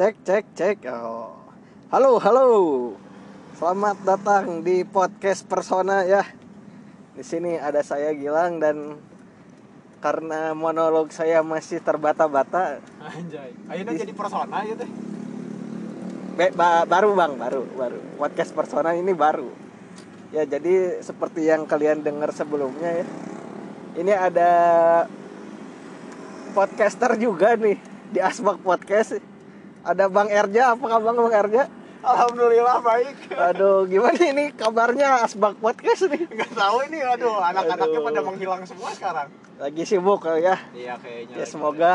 Cek, cek, cek. Oh. Halo, halo. Selamat datang di podcast Persona ya. Di sini ada saya Gilang dan karena monolog saya masih terbata-bata, Anjay. Akhirnya jadi persona ya teh. be- ba- baru bang, baru, baru. Podcast Persona ini baru. Ya jadi seperti yang kalian dengar sebelumnya ya. Ini ada podcaster juga nih di Asbak Podcast. Ada Bang Erja, apa kabar Bang Erja? Alhamdulillah baik. Aduh, gimana ini kabarnya Asbak Podcast nih? Enggak tahu ini aduh anak-anaknya pada menghilang semua sekarang. Lagi sibuk kali ya. Iya kayaknya. Ya semoga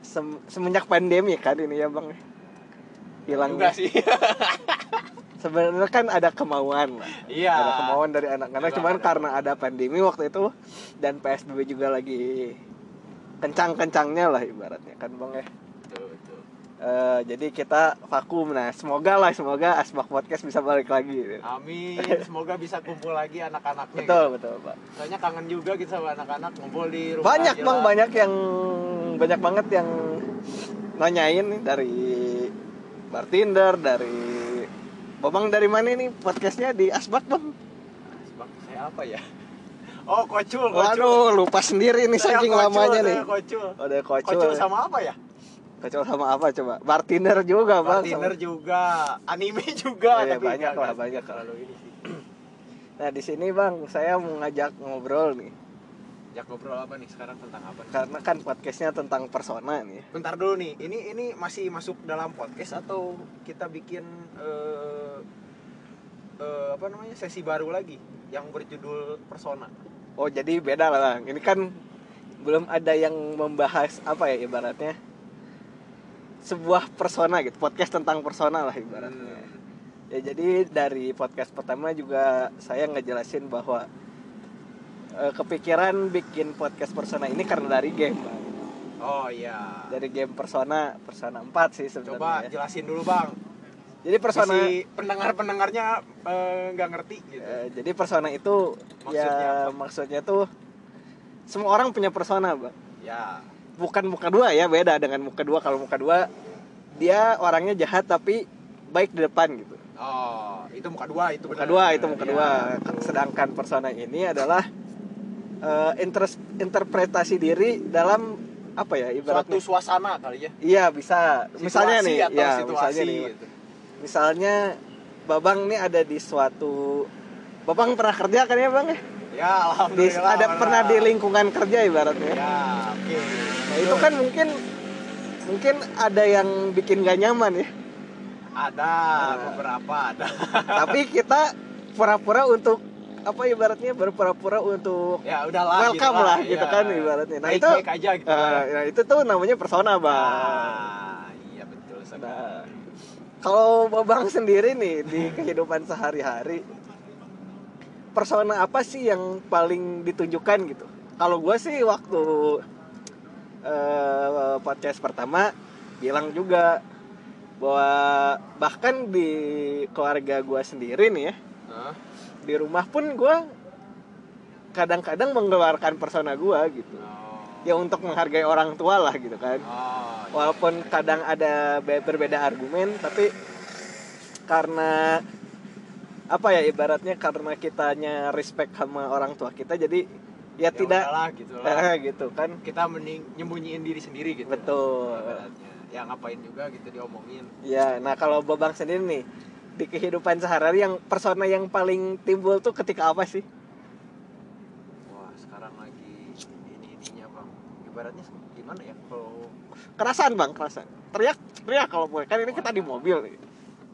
sem- semenjak pandemi kan ini ya Bang. Hilang juga sih. Sebenarnya kan ada kemauan lah. Iya. Ada kemauan dari anak-anak cuman ada. karena ada pandemi waktu itu dan PSBB juga lagi kencang-kencangnya lah ibaratnya kan Bang ya. Eh, jadi kita vakum nah semoga lah semoga Asbak Podcast bisa balik lagi gitu. Amin. Semoga bisa kumpul lagi anak-anaknya. betul gitu. betul Pak Soalnya kangen juga gitu sama anak-anak ngumpul di rumah. banyak bang banyak yang banyak banget yang nanyain nih dari bartender dari Babang dari mana nih podcastnya di Asbak bang? Bang, saya apa ya? Oh, kocul, kocul. Waduh lupa sendiri nih Saya saking kocul, lamanya nih. Kocul. Udah kocul. Kocul sama apa ya? Kocul sama apa coba? Bartender juga bang. Bartender sama- juga, anime juga, Iya, tapi banyak lah, banyak terlalu ini sih. Nah di sini bang saya mau ngajak ngobrol nih Jak ngobrol apa nih sekarang tentang apa? nih? karena kan podcastnya tentang persona nih. Bentar dulu nih, ini ini masih masuk dalam podcast atau kita bikin eh, eh, apa namanya sesi baru lagi yang berjudul persona? Oh jadi beda lah bang. Ini kan belum ada yang membahas apa ya ibaratnya sebuah persona gitu. Podcast tentang persona lah ibaratnya. Hmm. Ya jadi dari podcast pertama juga saya ngejelasin bahwa eh, kepikiran bikin podcast persona ini karena dari game bang. Oh iya. Dari game persona persona 4 sih Coba sebenarnya. jelasin dulu bang. Jadi persona Si pendengar-pendengarnya eh, nggak ngerti gitu. eh, jadi persona itu Maksudnya ya apa? maksudnya tuh semua orang punya persona bang. Ya. Bukan muka dua ya beda dengan muka dua kalau muka dua dia orangnya jahat tapi baik di depan gitu Oh, itu muka dua itu muka dua itu muka dua betul. sedangkan persona ini adalah eh, interes- interpretasi diri dalam apa ya suatu ibaratnya suasana kali ya. iya bisa misalnya Situasi nih atau ya situasi misalnya nih gitu. misalnya babang nih ada di suatu babang pernah kerja kan ya bang ya Ya, Di- alhamdulillah. ada pernah di lingkungan kerja ibaratnya Ya, oke. Nah, itu kan mungkin mungkin ada yang bikin gak nyaman ya. ada Nah. beberapa ada. Tapi kita pura-pura untuk apa ibaratnya berpura-pura untuk ya udahlah welcome gitu lah gitu ya. kan ibaratnya. Nah, baik, itu baik aja gitu. kan. nah, itu tuh namanya persona, Bang. Ah, iya betul sekali. Nah, kalau Babang sendiri nih di kehidupan sehari-hari persona apa sih yang paling ditunjukkan gitu? Kalau gue sih waktu eh, podcast pertama bilang juga bahwa bahkan di keluarga gue sendiri nih ya Hah? di rumah pun gue kadang-kadang mengeluarkan persona gue gitu Oh. ya untuk menghargai orang tua lah gitu kan Oh, iya. walaupun kadang ada be- berbeda argumen tapi karena apa ya ibaratnya karena kitanya respect sama orang tua kita jadi ya, Ya tidak udahlah, gitu lah. eh, gitu kan Kita mending nyembunyiin diri sendiri gitu. betul. Ya ngapain juga gitu diomongin. ya nah kalau babang sendiri nih di kehidupan sehari-hari yang persona yang paling timbul tuh ketika apa sih Wah, sekarang lagi ini ininya, Bang. Ibaratnya gimana ya kalau kerasan bang kerasan teriak teriak kalau boleh kan ini kita di mobil nih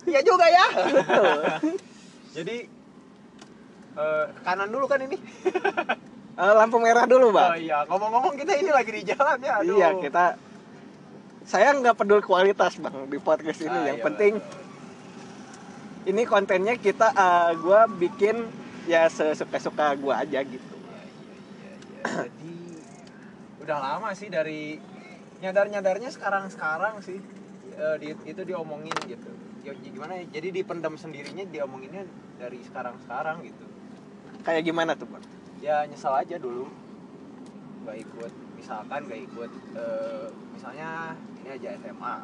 Iya juga ya. Jadi ke kanan dulu kan ini. Eh, lampu merah dulu Oh bang iya, ngomong-ngomong kita ini lagi di jalan ya. Aduh. Iya kita saya nggak peduli kualitas bang di podcast ini. Ah, yang iya, penting ini kontennya kita eh, gua bikin ya sesuka-suka gua aja gitu. Iya, iya, iya, iya. Jadi udah lama sih dari nyadar-nyadarnya sekarang-sekarang sih eh, di- itu diomongin gitu. Ya, gimana ya? Jadi dipendam sendirinya diomonginnya dari sekarang-sekarang gitu. Kayak gimana tuh bang? Ya nyesel aja dulu. Nggak ikut. Misalkan nggak ikut eh, misalnya ini aja SMA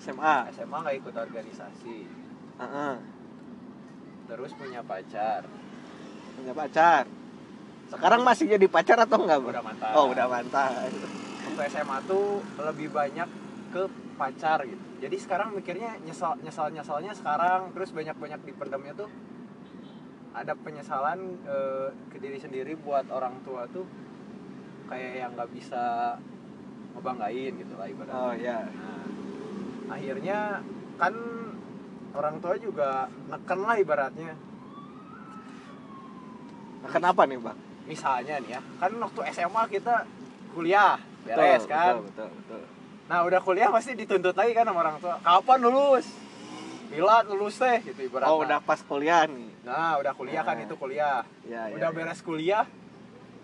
SMA SMA nggak ikut organisasi. Heeh. terus punya pacar. Punya pacar. Sekarang masih jadi pacar atau enggak bang udah mantan. Oh udah mantan. Waktu SMA tuh lebih banyak ke pacar gitu. Jadi sekarang mikirnya nyesal nyesal nyesalnya sekarang. Terus banyak banyak dipendamnya tuh ada penyesalan eh, ke diri sendiri buat orang tua tuh kayak yang nggak bisa ngebanggain gitu lah ibaratnya. Oh ya Nah, akhirnya kan orang tua juga neken lah ibaratnya. Nah, kenapa nih bang misalnya nih ya kan waktu SMA kita kuliah beres Betul, kan? betul betul, betul. nah udah kuliah pasti dituntut lagi kan sama orang tua. Kapan lulus Bila lulus teh gitu ibaratnya oh udah pas kuliah nih nah udah kuliah kan Nah. itu kuliah ya, udah ya, ya. beres kuliah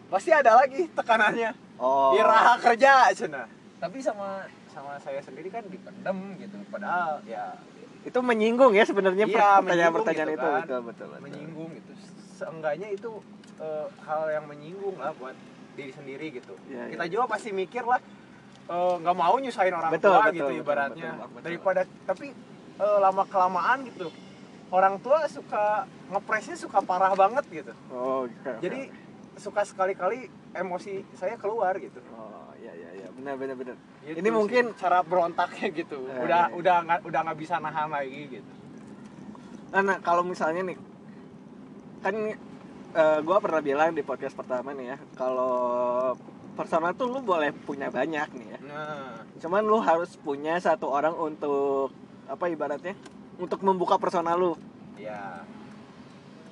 pasti ada lagi tekanannya oh iraha kerja cina tapi sama sama saya sendiri kan dipendem gitu padahal ya itu menyinggung ya sebenarnya Iya, pertanyaan-pertanyaan menyinggung itu gitu kan. betul betul, betul. menyinggung gitu seenggaknya itu eh, hal yang menyinggung lah buat diri sendiri gitu Iya, kita iya. juga pasti mikir lah eh, nggak mau nyusahin orang Betul, tua betul, gitu betul, ibaratnya betul, betul. daripada tapi eh, lama kelamaan gitu. Orang tua suka ngepresnya suka parah banget gitu. Oh oke, oke, jadi suka sekali-kali emosi saya keluar gitu. Oh iya iya iya. Benar benar benar. Gitu ini sih, mungkin cara berontaknya gitu. Iya, udah iya. udah nggak udah nggak bisa nahan lagi gitu. Nah, nah, kalau misalnya nih kan eh, gua pernah bilang di podcast pertama nih ya kalau personal tuh lu boleh punya banyak nih ya. Nah. Cuman lu harus punya satu orang untuk apa ibaratnya untuk membuka personal lu ya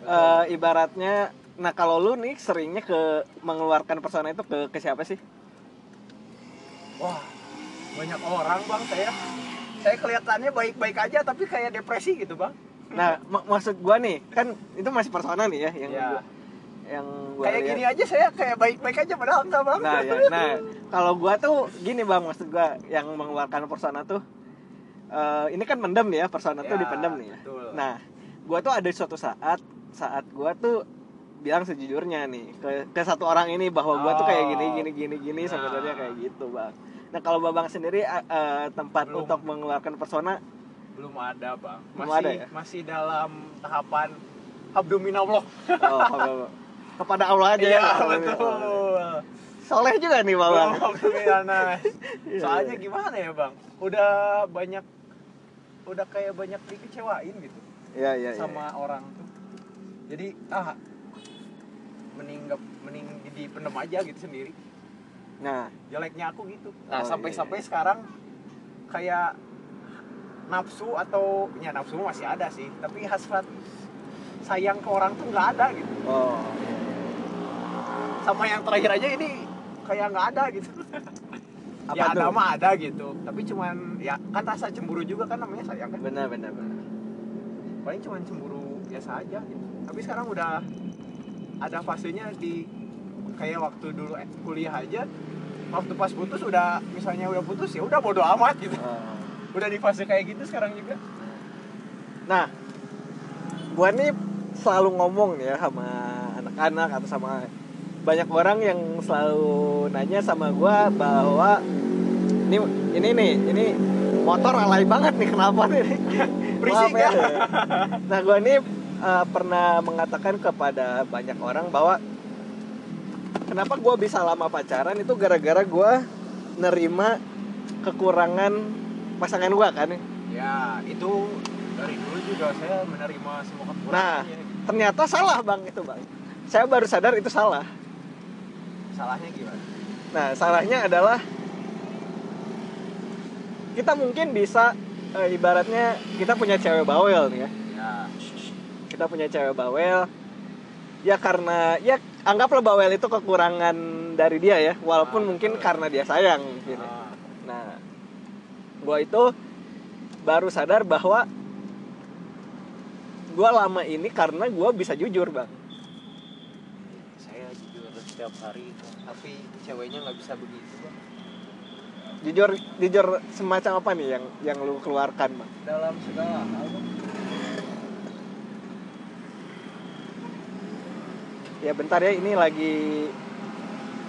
Eh, ibaratnya nah kalau lu nih seringnya ke mengeluarkan persona itu ke ke siapa sih Wah, banyak orang bang saya. Saya kelihatannya baik-baik aja tapi kayak depresi gitu bang. nah mak- maksud gua nih kan itu masih persona nih ya yang Ya. gua, yang gua Kayak lihat. gini aja saya kayak baik-baik aja padahal enggak bang. nah ya nah kalau gua tuh gini bang maksud gua yang mengeluarkan persona tuh eh, ini kan mendem ya persona tuh Ya, dipendem nih ya betul. nah gua tuh ada suatu saat saat gua tuh bilang sejujurnya nih ke, ke satu orang ini bahwa gua tuh kayak gini Oh. gini gini gini Nah. sebenarnya kayak gitu bang nah kalau babang sendiri eh, tempat Belum. untuk mengeluarkan persona Belum ada bang. Belum Masih ada ya? masih dalam tahapan abdominallah. oh, kepada Allah aja Iya ya betul. soleh juga nih Belum abdominalnya. Iya, Soalnya iya. gimana ya bang? Udah banyak udah kayak banyak dikecewain gitu. Iya iya iya. sama orang tuh jadi ah mending mending dipendem aja gitu sendiri Nah, jeleknya aku gitu nah Oh, sampai iya, iya. sekarang kayak nafsu atau ya nafsu masih ada sih tapi hasrat sayang ke orang tuh nggak ada gitu oh. sama yang terakhir aja ini kayak nggak ada gitu Apa ya ada mah ada gitu tapi cuman ya kan rasa cemburu juga kan namanya sayang kan Benar benar benar. paling cuma cemburu biasa aja gitu. tapi sekarang udah ada fasenya di kayak waktu dulu eh, kuliah aja waktu pas putus udah misalnya udah putus ya udah bodo amat gitu Oh. udah di fase kayak gitu sekarang juga Nah, gua nih selalu ngomong nih ya sama anak-anak atau sama banyak orang yang selalu nanya sama gua bahwa ini ini nih ini motor alay banget nih kenapa nih Berisik Maaf ya. nah gua nih eh, pernah mengatakan kepada banyak orang bahwa kenapa gua bisa lama pacaran itu gara-gara gua nerima kekurangan pasangan gua kan ya itu dari dulu juga saya menerima semua Nah, kekurangannya gitu. ternyata salah bang itu bang. Saya baru sadar itu salah. Salahnya gimana Nah, salahnya adalah kita mungkin bisa eh, ibaratnya kita punya cewek bawel nih ya. ya Kita punya cewek bawel. Ya karena ya anggaplah bawel itu kekurangan dari dia ya, walaupun Ah, mungkin betul. karena dia sayang ya. Ah, Nah, gua itu baru sadar bahwa gua lama ini karena gua bisa jujur bang. saya jujur setiap hari tapi ceweknya nggak bisa begitu Bang. jujur jujur semacam apa nih yang yang lu keluarkan bang dalam segala hal ya bentar ya ini lagi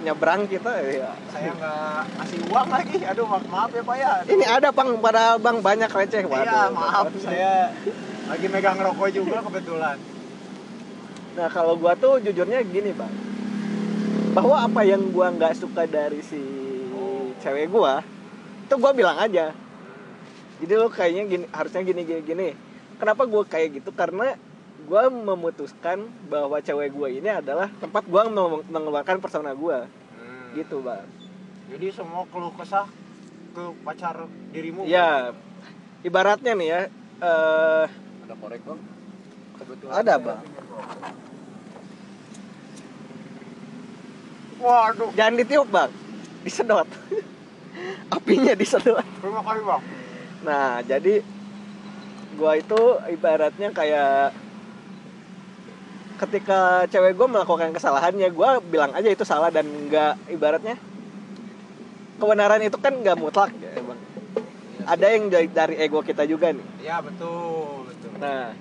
nyebrang kita ya. saya nggak ngasih uang lagi aduh ma- maaf ya pak ya Aduh. Ini ada bang, padahal bang banyak receh. Waduh, iya maaf Bapak. saya lagi megang rokok juga kebetulan Nah kalau gua tuh jujurnya gini bang, bahwa apa yang gua nggak suka dari si cewek gua, itu gua bilang aja. Jadi lo kayaknya gini, harusnya gini gini gini. Kenapa gua kayak gitu? Karena gua memutuskan bahwa cewek gua ini adalah tempat gua meng- mengeluarkan persona gua, Hmm. gitu bang. jadi semua keluh kesah ke pacar dirimu Ya, ibaratnya nih ya. eh ada korek bang kebetulan Ada, Bang. punya rokok. Waduh jangan ditiup bang, disedot. Apinya disedot. terima kasih bang Nah, jadi gua itu ibaratnya kayak ketika cewek gue melakukan kesalahannya, gua bilang aja itu salah dan nggak ibaratnya kebenaran itu kan nggak mutlak ya, bang. Ada yang dari, dari ego kita juga nih. ya betul betul Nah,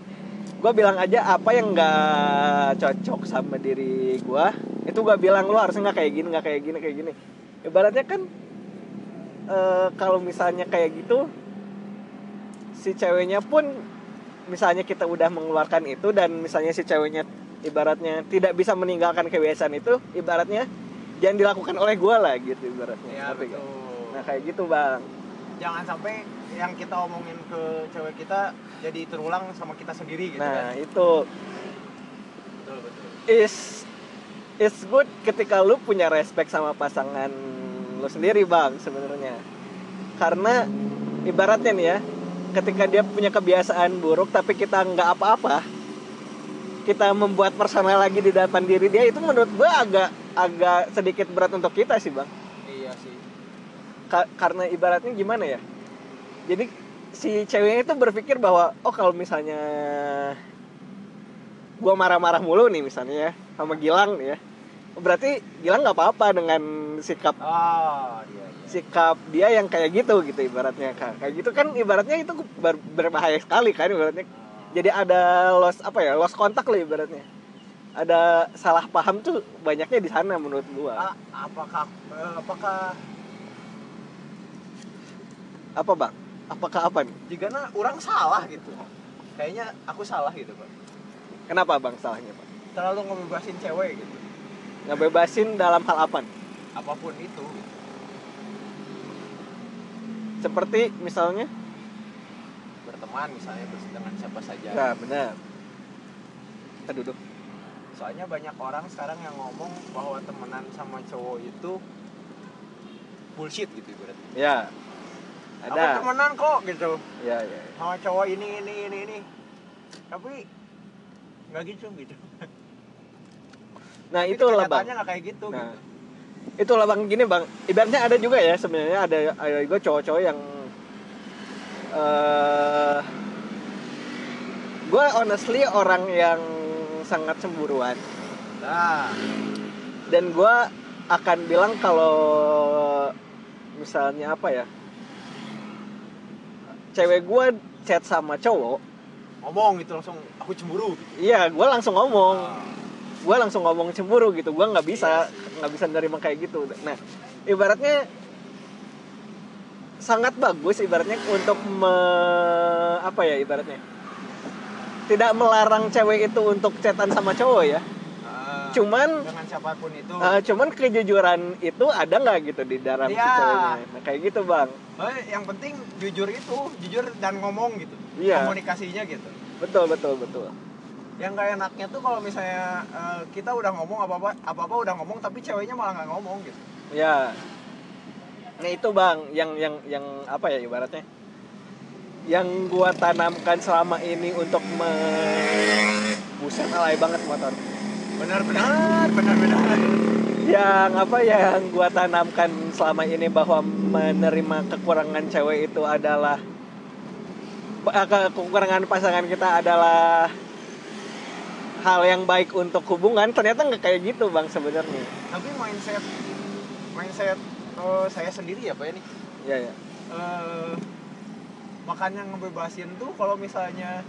gua bilang aja apa yang nggak cocok sama diri gua, itu gua bilang lu harusnya nggak kayak gini, nggak kayak gini, kayak gini. Ibaratnya kan eh, kalau misalnya kayak gitu, si ceweknya pun misalnya kita udah mengeluarkan itu dan misalnya si ceweknya ibaratnya tidak bisa meninggalkan kebiasaan itu, ibaratnya jangan dilakukan oleh gua lah gitu ibaratnya. ya nggak? betul Nah kayak gitu bang. jangan sampai yang kita omongin ke cewek kita jadi terulang sama kita sendiri gitu Nah kan itu betul betul is it's good ketika lu punya respect sama pasangan lu sendiri bang sebenarnya. Karena ibaratnya nih ya ketika dia punya kebiasaan buruk tapi kita nggak apa-apa kita membuat personal lagi di depan diri dia itu menurut gua agak agak sedikit berat untuk kita sih bang. Iya sih. Ka- karena ibaratnya gimana ya? Jadi si ceweknya itu berpikir bahwa oh kalau misalnya gua marah-marah mulu nih misalnya ya sama Gilang nih ya berarti Gilang nggak apa-apa dengan sikap oh iya iya. sikap dia yang kayak gitu gitu ibaratnya Kak. kayak gitu kan ibaratnya itu ber- berbahaya sekali kan ibaratnya. Jadi ada loss apa ya loss kontak lah ibaratnya. Ada salah paham tuh banyaknya di sana menurut gua. Ah, apakah eh, apakah apa bang? Apakah apa nih? Jika orang salah gitu. Kayaknya aku salah gitu pak kenapa bang salahnya pak? Terlalu ngebebasin cewek gitu ngebebasin dalam hal apa nih? apa pun itu. Seperti misalnya? Berteman misalnya dengan siapa saja. Nah benar. Kita duduk. Soalnya banyak orang sekarang yang ngomong bahwa temenan sama cowok itu bullshit gitu berarti ya aku ada. temenan kok gitu. Ya ya ya. sama cowok ini ini ini ini. Tapi nggak gitu gitu nah Tapi itulah bang. nggak kayak gitu Nah. gitu. itulah bang. Gini bang. Ibaratnya ada juga ya sebenarnya ada ada juga cowok-cowok yang eh gue honestly orang yang sangat cemburuan. Nah dan gue akan bilang kalau misalnya apa ya cewek gue chat sama cowok ngomong gitu langsung aku cemburu. Gitu. iya gue langsung ngomong. Ah, gue langsung ngomong cemburu gitu. Gue nggak bisa nggak bisa nerima kayak gitu. Nah ibaratnya sangat bagus ibaratnya untuk me, apa ya ibaratnya? Tidak melarang cewek itu untuk chatan sama cowok ya. Ah, cuman dengan siapa pun itu. eh, cuman kejujuran itu ada nggak gitu di dalam si Iya. ceweknya? Nah, kayak gitu bang. Eh, yang penting jujur itu jujur dan ngomong gitu. Iya. komunikasinya gitu. Betul betul betul yang gak enaknya tuh kalau misalnya eh, kita udah ngomong apa apa apa apa udah ngomong tapi ceweknya malah nggak ngomong gitu Ya. Nah itu bang, yang yang yang apa ya ibaratnya? Yang gua tanamkan selama ini untuk me... Buset alay banget motor. benar benar benar benar Yang apa ya, yang gua tanamkan selama ini bahwa menerima kekurangan cewek itu adalah eh, ke- kekurangan pasangan kita adalah hal yang baik untuk hubungan ternyata nggak kayak gitu bang sebenarnya. Tapi mindset mindset eh, saya sendiri ya pak ini ya ya eh makanya ngebebasin tuh kalau misalnya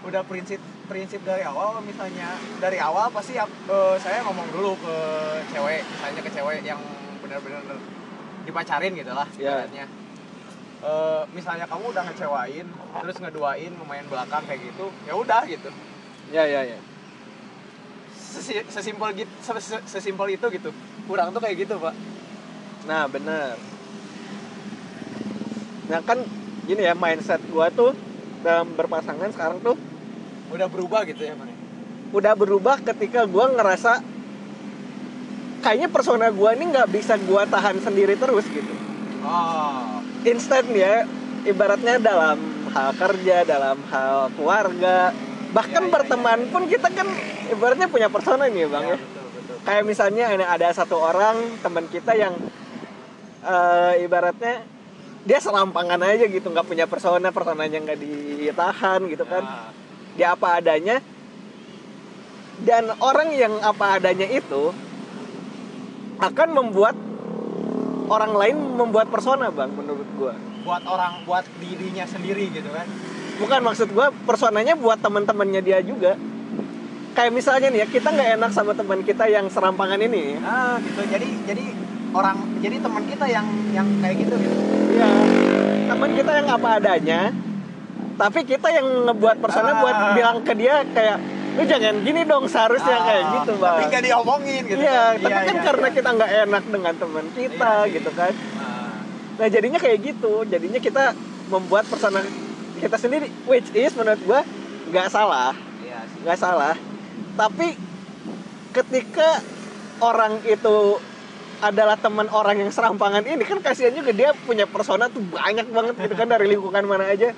udah prinsip prinsip dari awal misalnya dari awal pasti eh, saya ngomong dulu ke cewek misalnya ke cewek yang benar-benar dipacarin gitu lah Iya. ibaratnya. Eh, misalnya kamu udah ngecewain terus ngeduain pemain belakang kayak gitu ya udah gitu. Ya ya ya Sesi- sesimpel gitu se- se- sesimpel itu gitu. Kurang tuh kayak gitu pak. Nah bener. Nah kan gini ya mindset gua tuh dalam berpasangan sekarang tuh udah berubah gitu ya Bang? udah berubah ketika gua ngerasa kayaknya persona gua ini nggak bisa gua tahan sendiri terus gitu. Oh. Instan ya ibaratnya dalam hal kerja dalam hal keluarga bahkan berteman pun kita kan ibaratnya punya persona nih ya bang ya, betul betul kayak misalnya ini ada satu orang teman kita yang eh, ibaratnya dia selampangan aja gitu nggak punya persona personanya nggak ditahan gitu kan. Nah, dia apa adanya. Dan orang yang apa adanya itu akan membuat orang lain membuat persona bang menurut gua. Buat orang buat dirinya sendiri gitu kan bukan maksud gua personanya buat teman-temannya dia juga. Kayak misalnya nih ya kita nggak enak sama teman kita yang serampangan ini. Ah gitu. Jadi jadi orang jadi teman kita yang yang kayak gitu gitu. Iya. Teman kita yang apa adanya tapi kita yang ngebuat persona Ah. buat bilang ke dia kayak lu jangan gini dong seharusnya kayak Ah, gitu bang. tapi nggak diomongin gitu. Iya kan. tapi kan iya, karena iya. kita nggak enak dengan teman kita Iya sih. gitu kan. Ah, nah jadinya kayak gitu. Jadinya kita membuat persona kita sendiri which is menurut gua nggak salah. Iya nggak salah. Tapi ketika orang itu adalah teman orang yang serampangan ini kan kasihan juga dia punya persona tuh banyak banget gitu kan dari lingkungan mana aja.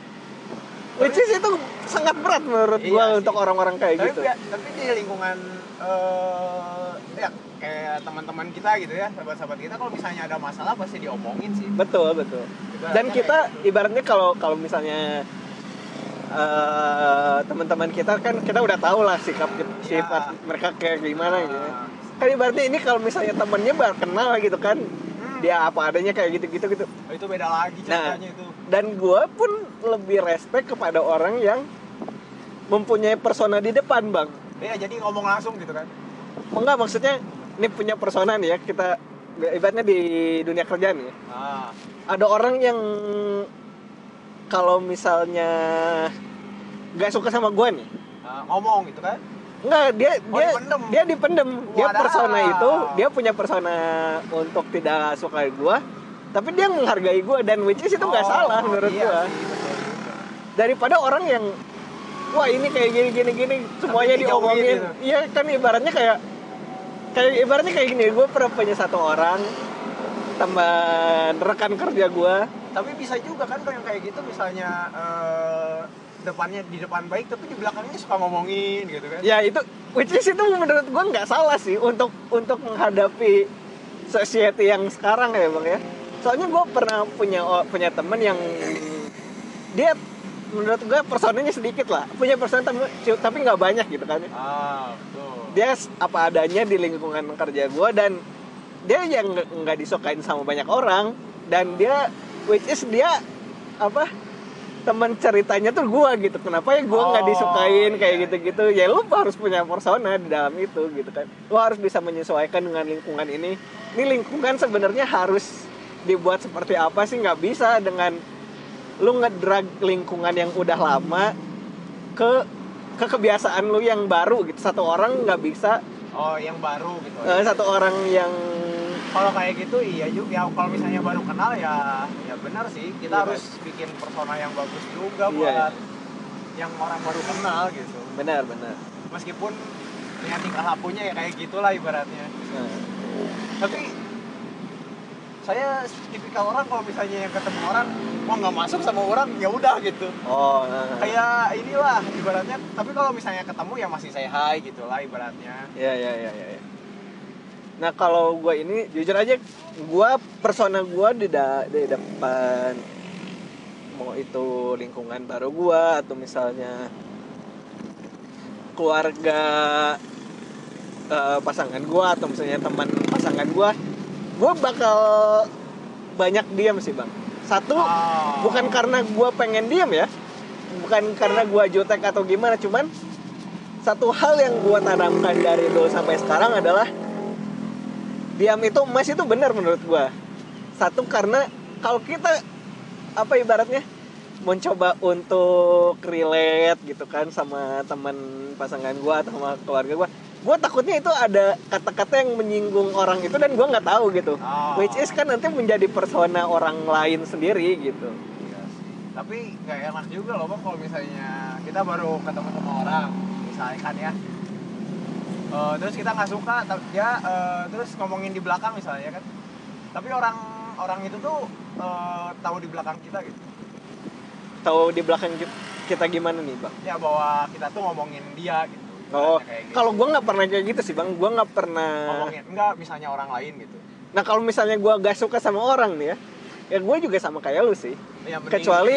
Which is itu sangat berat menurut Iya gua sih. untuk orang-orang kayak tapi gitu. ya- tapi di lingkungan eh ya kayak teman-teman kita gitu ya sahabat-sahabat kita kalau misalnya ada masalah pasti diomongin sih betul betul Ibaratnya dan kita gitu. ibaratnya kalau kalau misalnya eh, teman-teman kita kan kita udah tahu lah sikap Iya. sifat mereka kayak gimana gitu ya. Ah, kan ibaratnya ini kalau misalnya temennya baru kenal gitu kan hmm, dia apa adanya kayak gitu gitu gitu itu beda lagi Nah. ceritanya itu dan gue pun lebih respect kepada orang yang mempunyai persona di depan bang iya jadi ngomong langsung gitu kan enggak maksudnya ini punya persona nih ya kita ibaratnya di dunia kerjaan ya ah ada orang yang kalau misalnya nggak suka sama gue nih ah, ngomong gitu kan Enggak, dia Oh, dia dipendem. dia dipendem. Dia persona itu, dia punya persona untuk tidak suka gua, tapi dia menghargai gua dan which is itu nggak Oh, salah menurut iya gua. sih, betul, betul. Daripada orang yang wah ini kayak gini gini gini semuanya dijauhin diomongin. gitu. Iya kan ibaratnya kayak kayak ibaratnya kayak gini, gua pernah punya satu orang teman rekan kerja gua tapi bisa juga kan kalau yang kayak gitu misalnya eh, depannya di depan baik tapi di belakangnya suka ngomongin gitu kan ya itu which is itu menurut gua nggak salah sih untuk untuk menghadapi society yang sekarang ya bang ya soalnya gua pernah punya punya temen yang dia menurut gua personanya sedikit lah. Punya persona tapi tapi nggak banyak gitu kan. Ah betul. Dia apa adanya di lingkungan kerja gua dan dia yang nggak- disukain sama banyak orang. Dan dia which is dia apa teman ceritanya tuh gua gitu. Kenapa ya gua nggak Oh, disukain kayak iya, gitu-gitu? Ya lu harus punya persona di dalam itu gitu kan. Lu harus bisa menyesuaikan dengan lingkungan ini. Ini lingkungan sebenarnya harus dibuat seperti apa sih? Nggak bisa dengan lu ngedrag lingkungan yang udah lama ke ke kebiasaan lu yang baru gitu. Satu orang nggak bisa oh yang baru gitu. Eh, satu orang yang kalau kayak gitu iya juga ya kalau misalnya baru kenal ya ya benar sih. Kita Iya, harus bikin persona yang bagus juga Iya, buat yang orang baru kenal gitu. Benar benar. Meskipun ya tingkah lakunya ya kayak gitulah ibaratnya. Nah, tapi saya tipikal orang kalau misalnya yang ketemu orang mau nggak masuk sama orang ya udah gitu oh nah, nah. kayak inilah ibaratnya tapi kalau misalnya ketemu ya masih saya hai gitu lah ibaratnya ya ya ya ya, ya. nah kalau gue ini jujur aja gue persona gue di da- di depan mau itu lingkungan baru gue atau misalnya keluarga eh, pasangan gue atau misalnya teman pasangan gue gue bakal banyak diam sih bang. Satu Oh. bukan karena gue pengen diam ya. Bukan karena gue jutek atau gimana cuman satu hal yang gue tanamkan dari dulu sampai sekarang adalah diam itu emas itu benar menurut gue satu karena kalau kita apa ibaratnya mencoba untuk relate gitu kan sama teman pasangan gue atau sama keluarga gue gue takutnya itu ada kata-kata yang menyinggung orang itu dan gue nggak tahu gitu Oh. which is kan nanti menjadi persona orang lain sendiri gitu Iya sih. Tapi nggak enak juga loh bang kalau misalnya kita baru ketemu sama orang, misalkan ya. Eh, terus kita nggak suka, ta- dia eh, terus ngomongin di belakang misalnya kan. Tapi orang orang itu tuh eh, tahu di belakang kita gitu. tahu di belakang ki- kita gimana nih bang Ya bahwa kita tuh ngomongin dia gitu. Oh gitu. kalau gue nggak pernah kayak gitu sih bang. Gue nggak pernah ngomongin enggak misalnya orang lain gitu. nah kalau misalnya gue gak suka sama orang nih ya ya gue juga sama kayak lu sih. Ya, mending- kecuali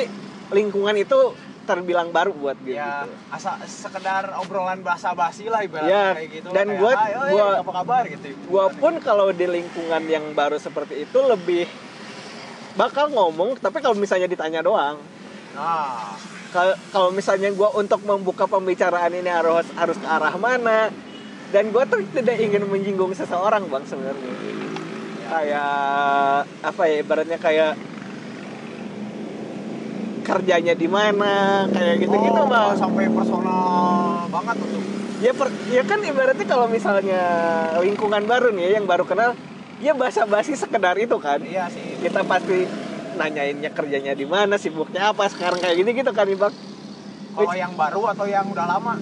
lingkungan itu terbilang baru buat gue ya gitu. asa sekedar obrolan basa-basi lah Ya, ibaratnya kayak gitu. dan Kayak, gua- "Hai, oi, gua- apa kabar? gitu. gue pun kalau di lingkungan yang baru seperti itu lebih bakal ngomong tapi kalau misalnya ditanya doang. Nah kalau misalnya gue untuk membuka pembicaraan ini harus harus ke arah mana? Dan gue tuh tidak ingin menyinggung seseorang bang sebenarnya. Kayak apa ya ibaratnya kayak kerjanya di mana kayak gitu gitu Oh, bang. sampai personal banget tuh. Ya per, ya kan ibaratnya kalau misalnya lingkungan baru nih ya, yang baru kenal ya basa-basi sekedar itu kan. Iya sih. Kita pasti nanyainnya kerjanya di mana sibuknya apa sekarang kayak gini gitu kan bang kalau yang baru atau yang udah lama?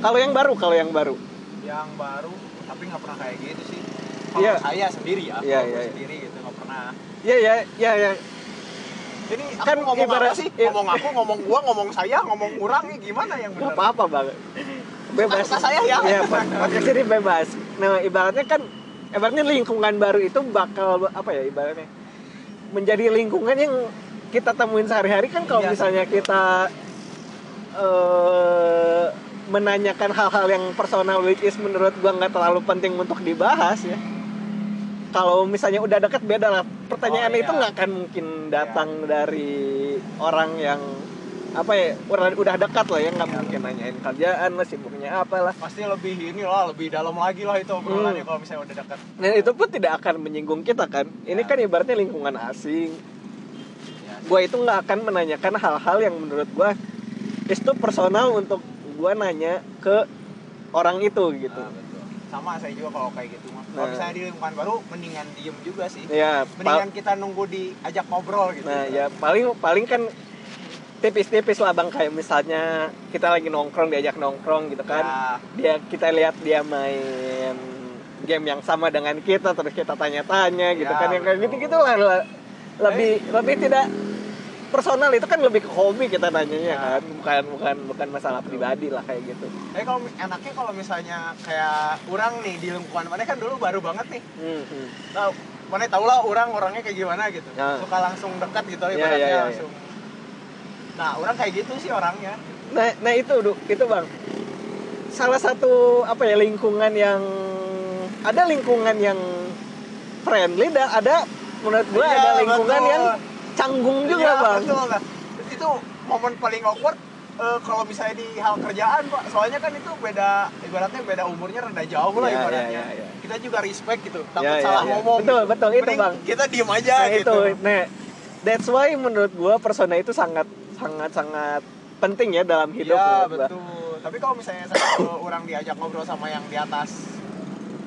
Kalau yang baru kalau yang baru. Yang baru tapi nggak pernah kayak gitu sih. Kalau Iya. saya sendiri ya Iya, iya, gue iya. sendiri gitu nggak pernah. Ya ya ya ya ini aku Kan ngomong ibarat- apa sih? i- ngomong aku ngomong gua ngomong saya ngomong kurang nih gimana yang benar apa-apa bang. Bebas. Suka saya ya. Iya, Pak. podcast ini bebas. Nah ibaratnya kan ibaratnya lingkungan baru itu bakal apa ya ibaratnya menjadi lingkungan yang kita temuin sehari-hari kan kalau Iya, misalnya kita eh menanyakan hal-hal yang personal which is menurut gua nggak terlalu penting untuk dibahas ya. Kalau misalnya udah dekat beda lah. Pertanyaan Oh, iya. itu nggak akan mungkin datang dari orang yang apa ya udah, udah dekat lah ya nggak Iya. mungkin nanyain kerjaan lah sibuknya apa lah pasti lebih ini lah lebih dalam lagi lah itu obrolannya Hmm. kalau misalnya udah dekat dan itu pun tidak akan menyinggung kita kan ini Ya. kan ibaratnya lingkungan asing ya, gue itu nggak akan menanyakan hal-hal yang menurut gue itu personal untuk gue nanya ke orang itu gitu Nah, betul. sama saya juga kalau kayak gitu mah kalau Nah. misalnya di lingkungan baru mendingan diem juga sih ya mendingan kita nunggu diajak ngobrol gitu nah ya paling paling kan tipis-tipis lah bang. Kayak misalnya kita lagi nongkrong diajak nongkrong gitu kan. Ya, dia kita lihat dia main game yang sama dengan kita terus kita tanya-tanya gitu Ya, kan. Yang kayak gitu gitu lah le- lebih lebih tidak personal. Itu kan lebih ke hobi kita nanyanya Ya. kan. Bukan bukan bukan masalah pribadi lah kayak gitu. Tapi kalau enaknya kalau misalnya kayak orang nih di lingkungan mana kan dulu baru banget nih. Hmm, hmm. tahu mana tau lah orang orangnya kayak gimana gitu. Ya. suka langsung dekat gitu Ya, ibaratnya ya, ya, ya. langsung nah orang kayak gitu sih orangnya nah nah itu Du. itu bang salah satu apa ya lingkungan yang ada lingkungan yang friendly dan ada menurut gua Iya, ada lingkungan betul. yang canggung juga Iya, bang betul, Bang. itu momen paling awkward eh, kalau misalnya di hal kerjaan pak soalnya kan itu beda ibaratnya beda umurnya rada jauh lah Iya, ibaratnya iya, iya, iya. kita juga respect gitu takut Iya, iya, salah iya. ngomong Betul, gitu. betul, itu, Bang. kita diem aja nah gitu itu nah that's why menurut gua persona itu sangat sangat sangat penting ya dalam hidup Iya gua. betul tapi kalau misalnya satu orang diajak ngobrol sama yang di atas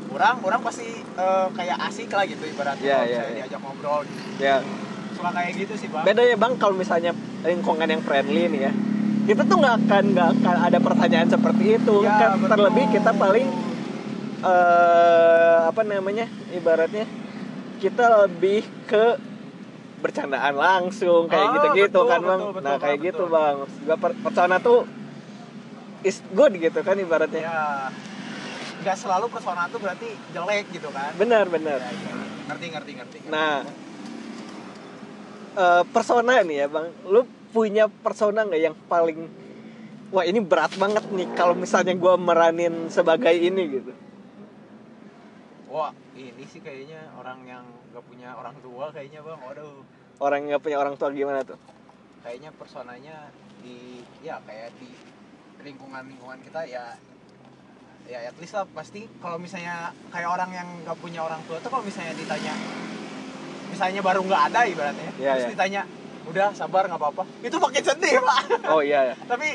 orang orang pasti eh, kayak asik lah gitu ibaratnya Iya, kalau iya, misalnya iya. diajak ngobrol gitu. ya suka kayak gitu sih bang beda ya bang kalau misalnya lingkungan yang friendly nih ya kita tuh nggak akan nggak akan ada pertanyaan seperti itu Iya, kan betul. terlebih kita paling eh apa namanya ibaratnya kita lebih ke bercandaan langsung kayak Ah, gitu-gitu betul, kan bang. betul, betul, nah kayak betul. gitu bang. Per- persona tuh is good gitu kan ibaratnya. Ya nggak selalu persona tuh berarti jelek gitu kan? Benar benar. Ya, ya. ngerti ngerti ngerti. Nah, eh, persona nih ya bang, lu punya persona nggak yang paling wah ini berat banget nih kalau misalnya gua meranin sebagai ini gitu. Wah ini sih kayaknya orang yang nggak punya orang tua kayaknya bang. Waduh. Orang yang nggak punya orang tua gimana tuh? kayaknya personanya di ya kayak di lingkungan lingkungan kita ya ya at least lah. Pasti kalau misalnya kayak orang yang nggak punya orang tua tuh kalau misalnya ditanya misalnya baru nggak ada ibaratnya Iya, terus iya. ditanya udah sabar nggak apa-apa. Itu makin sedih pak. Oh iya ya. tapi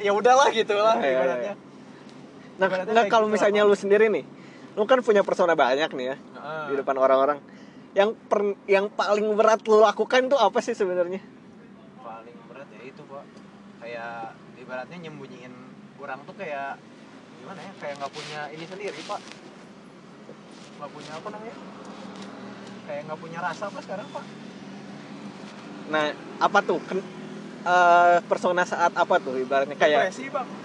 ya udahlah gitu lah Iya, iya, ibaratnya. Nah Ibaratnya kayak kalau gitu misalnya lu sendiri nih lu kan punya persona banyak nih ya Heeh. di depan orang-orang. Yang per- yang paling berat lu lakukan tuh apa sih sebenarnya? Paling berat ya itu pak. Kayak ibaratnya nyembunyiin orang tuh kayak gimana ya kayak nggak punya ini sendiri pak. Nggak punya apa namanya? Kayak nggak punya rasa apa sekarang pak. Nah apa tuh? Ken- eh, persona saat apa tuh ibaratnya? Kayak depresi bang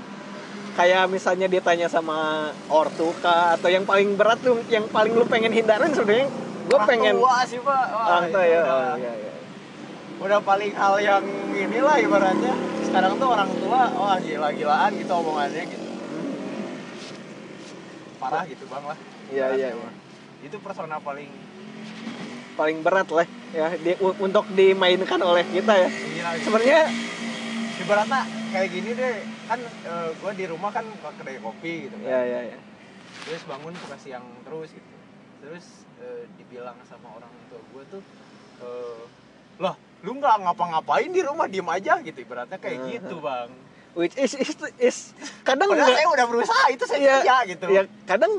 kayak misalnya ditanya sama ortu kah atau yang paling berat tuh yang paling lu pengen hindarin sebenarnya gue pengen tua sih pak. Wah, orang tua ya udah, oh, iya, iya. udah paling hal yang inilah ibaratnya. Sekarang tuh orang tua wah gila-gilaan gitu omongannya gitu. Parah gitu bang lah. Iya, iya, iya. itu persona paling paling berat lah ya. Di, untuk dimainkan oleh kita ya. Gitu. sebenarnya ibaratnya kayak gini deh kan gue di rumah kan kedai kopi gitu kan. Ya ya ya terus bangun buka siang terus gitu. Terus eh, dibilang sama orang tua gue tuh eh, lah lu nggak ngapa-ngapain di rumah? Diem aja gitu. Ibaratnya kayak Hmm. gitu bang. Which is is, is kadang padahal saya udah berusaha itu saya Iya, kerja gitu. ya kadang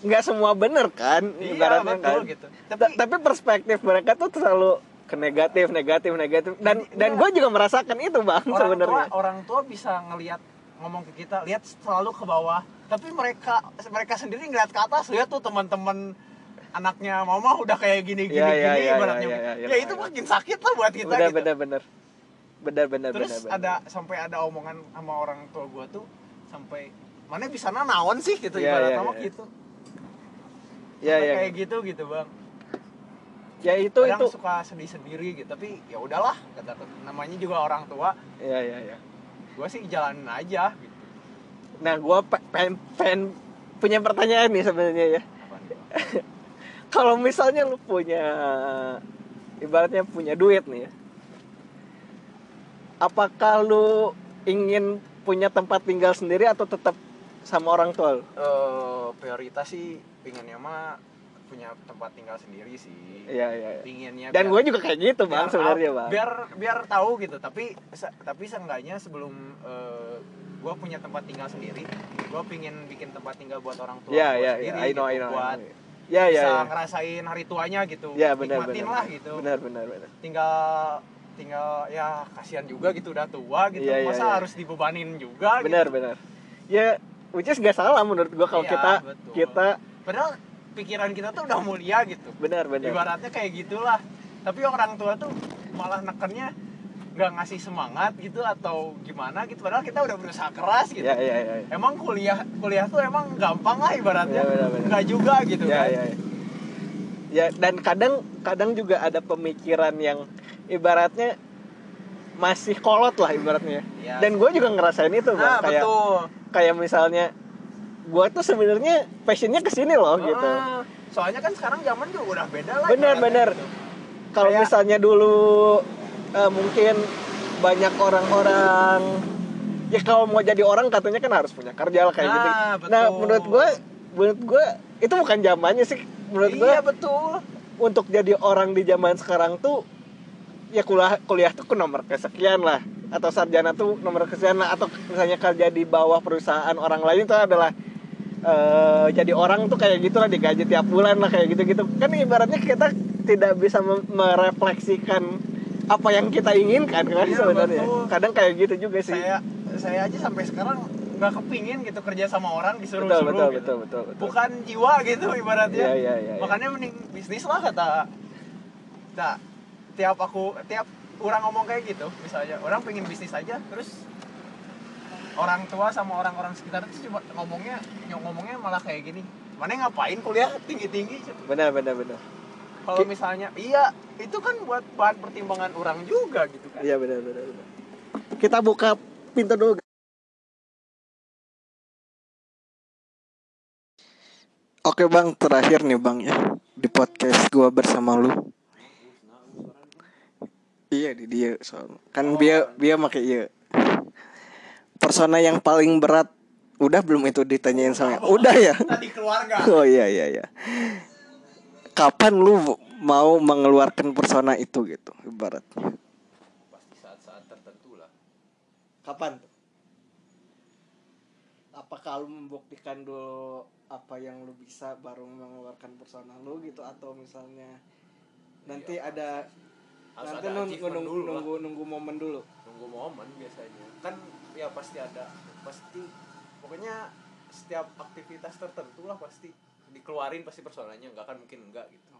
nggak semua bener kan iya ibaratnya betul kan gitu. Ta- tapi tapi perspektif mereka tuh selalu ke negatif negatif negatif. Dan dan Iya. gue juga merasakan itu bang sebenarnya. orang tua bisa ngelihat ngomong ke kita lihat selalu ke bawah. Tapi mereka mereka sendiri ngeliat ke atas lihat tuh teman-teman anaknya mama udah kayak gini gini Iya, iya, gini iya, ibaratnya. iya, iya, iya, ya itu makin sakit lah buat kita benar gitu. benar benar. Benar benar terus benar. ada sampai ada omongan sama orang tua gua tuh sampai mana bisa naon sih? gitu Iya, ibarat iya, nama iya. gitu. Ya ya kayak gitu gitu bang ya itu kadang itu suka sedih sendiri gitu tapi ya udahlah kata namanya juga orang tua. Ya ya ya gua sih jalanin aja gitu. Nah gue pengen, pengen punya pertanyaan nih sebenarnya ya. Kalau misalnya lu punya ibaratnya punya duit nih ya. Apakah lu ingin punya tempat tinggal sendiri atau tetap sama orang tua lu? Eh, prioritas sih pinginnya mah punya tempat tinggal sendiri sih Iya iya. iya. pinginnya Dan gue juga kayak gitu bang sebenarnya bang. biar biar tahu gitu tapi se- tapi seenggaknya sebelum gue punya tempat tinggal sendiri gue pingin bikin tempat tinggal buat orang tua Iya gua iya sendiri iya. I know gitu, I know. I buat know. Ya ya bisa ya. ngerasain hari tuanya gitu Ya benar nikmatin benar. lah gitu Benar benar benar. tinggal tinggal ya kasihan juga gitu udah tua gitu iya, masa iya. harus dibebanin juga Benar gitu. benar. Ya which is gak salah menurut gue kalau Iya, kita betul. kita padahal pikiran kita tuh udah mulia gitu benar benar. ibaratnya kayak gitulah tapi orang tua tuh malah nekennya nggak ngasih semangat gitu atau gimana gitu padahal kita udah berusaha keras gitu Ya ya ya. ya. emang kuliah kuliah tuh emang gampang lah ibaratnya benar, benar. nggak juga gitu ya, kan ya, ya. Ya, dan kadang kadang juga ada pemikiran yang ibaratnya masih kolot lah ibaratnya. Iya. Dan gue juga ngerasain itu bang. nah kayak betul kayak misalnya gue tuh sebenarnya passionnya ke sini loh gitu. Ah, soalnya kan sekarang zaman juga udah beda lah ibaratnya benar. gitu. Kalau kayak- misalnya dulu eh, mungkin banyak orang-orang ya kalau mau jadi orang katanya kan harus punya kerja lah kayak Nah, gitu. betul. Nah menurut gue menurut gue itu bukan zamannya sih menurut gue iya betul untuk jadi orang di zaman sekarang tuh ya kuliah kuliah tuh ke nomor kesekian lah atau sarjana tuh nomor kesekian lah atau misalnya kerja di bawah perusahaan orang lain itu adalah eh, jadi orang tuh kayak gitu lah digaji tiap bulan lah kayak gitu-gitu kan ibaratnya kita tidak bisa merefleksikan apa yang kita inginkan kan Iya, sebenarnya betul. kadang kayak gitu juga sih saya saya aja sampai sekarang nggak kepingin gitu kerja sama orang disuruh betul suruh betul, gitu. betul betul betul bukan jiwa gitu ibaratnya Iya, iya, iya, iya. makanya mending bisnis lah kata nah tiap aku tiap orang ngomong kayak gitu misalnya orang pengen bisnis aja terus orang tua sama orang-orang sekitar itu cuma ngomongnya nyok ngomongnya malah kayak gini. Mana ngapain kuliah? Tinggi tinggi benar benar benar. Kalau Ki- misalnya iya itu kan buat bahan pertimbangan orang juga gitu kan. Iya benar benar benar. Kita buka pintu dulu. Oke bang, terakhir nih bang ya di podcast gua bersama lu. Iya di dia soal kan dia dia pakai iya. Persona yang paling berat. Udah belum itu ditanyain sama udah ya? tadi keluarga. Oh iya iya iya. Kapan lu mau mengeluarkan persona itu gitu ibaratnya? Pasti saat-saat tertentu lah. Kapan tuh? Apakah lu membuktikan dulu apa yang lu bisa baru mengeluarkan persona lu gitu? Atau misalnya nanti Iya, ada harus nanti ada nunggu nunggu, dulu lah. nunggu nunggu momen dulu. Nunggu momen biasanya. Kan ya pasti ada. Pasti pokoknya setiap aktivitas tertentu lah pasti dikeluarin pasti personanya nggak kan mungkin enggak gitu.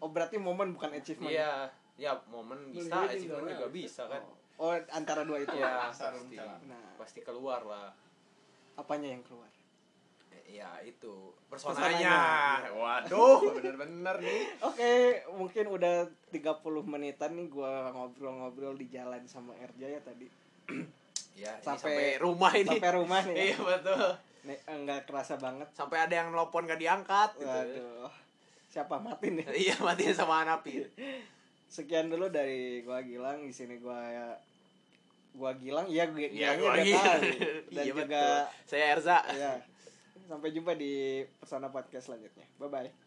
Oh berarti momen bukan achievement? Iya. Ya momen bisa jadi achievement juga. ya. bisa kan. Oh antara dua itu. Iya Pasar pasti. Nah. pasti keluar lah. Apanya yang keluar ya itu Personanya. personanya waduh bener-bener nih Oke, mungkin udah 30 menitan nih gua ngobrol-ngobrol di jalan sama Erja ya tadi. ya ini Sampai- sampai, rumah ini Sampai rumah nih. iya Ya. betul Nih, enggak kerasa banget. sampai ada yang nelpon gak diangkat gitu Waduh. Siapa mati nih? iya matiin sama Anapin Sekian dulu dari gua Gilang di sini gua gua Gilang iya gua Iya, Gilangnya gua udah lagi. tahu. Dan Iya, juga betul. Saya Erza. ya. Sampai jumpa di Persona Podcast selanjutnya. Bye bye.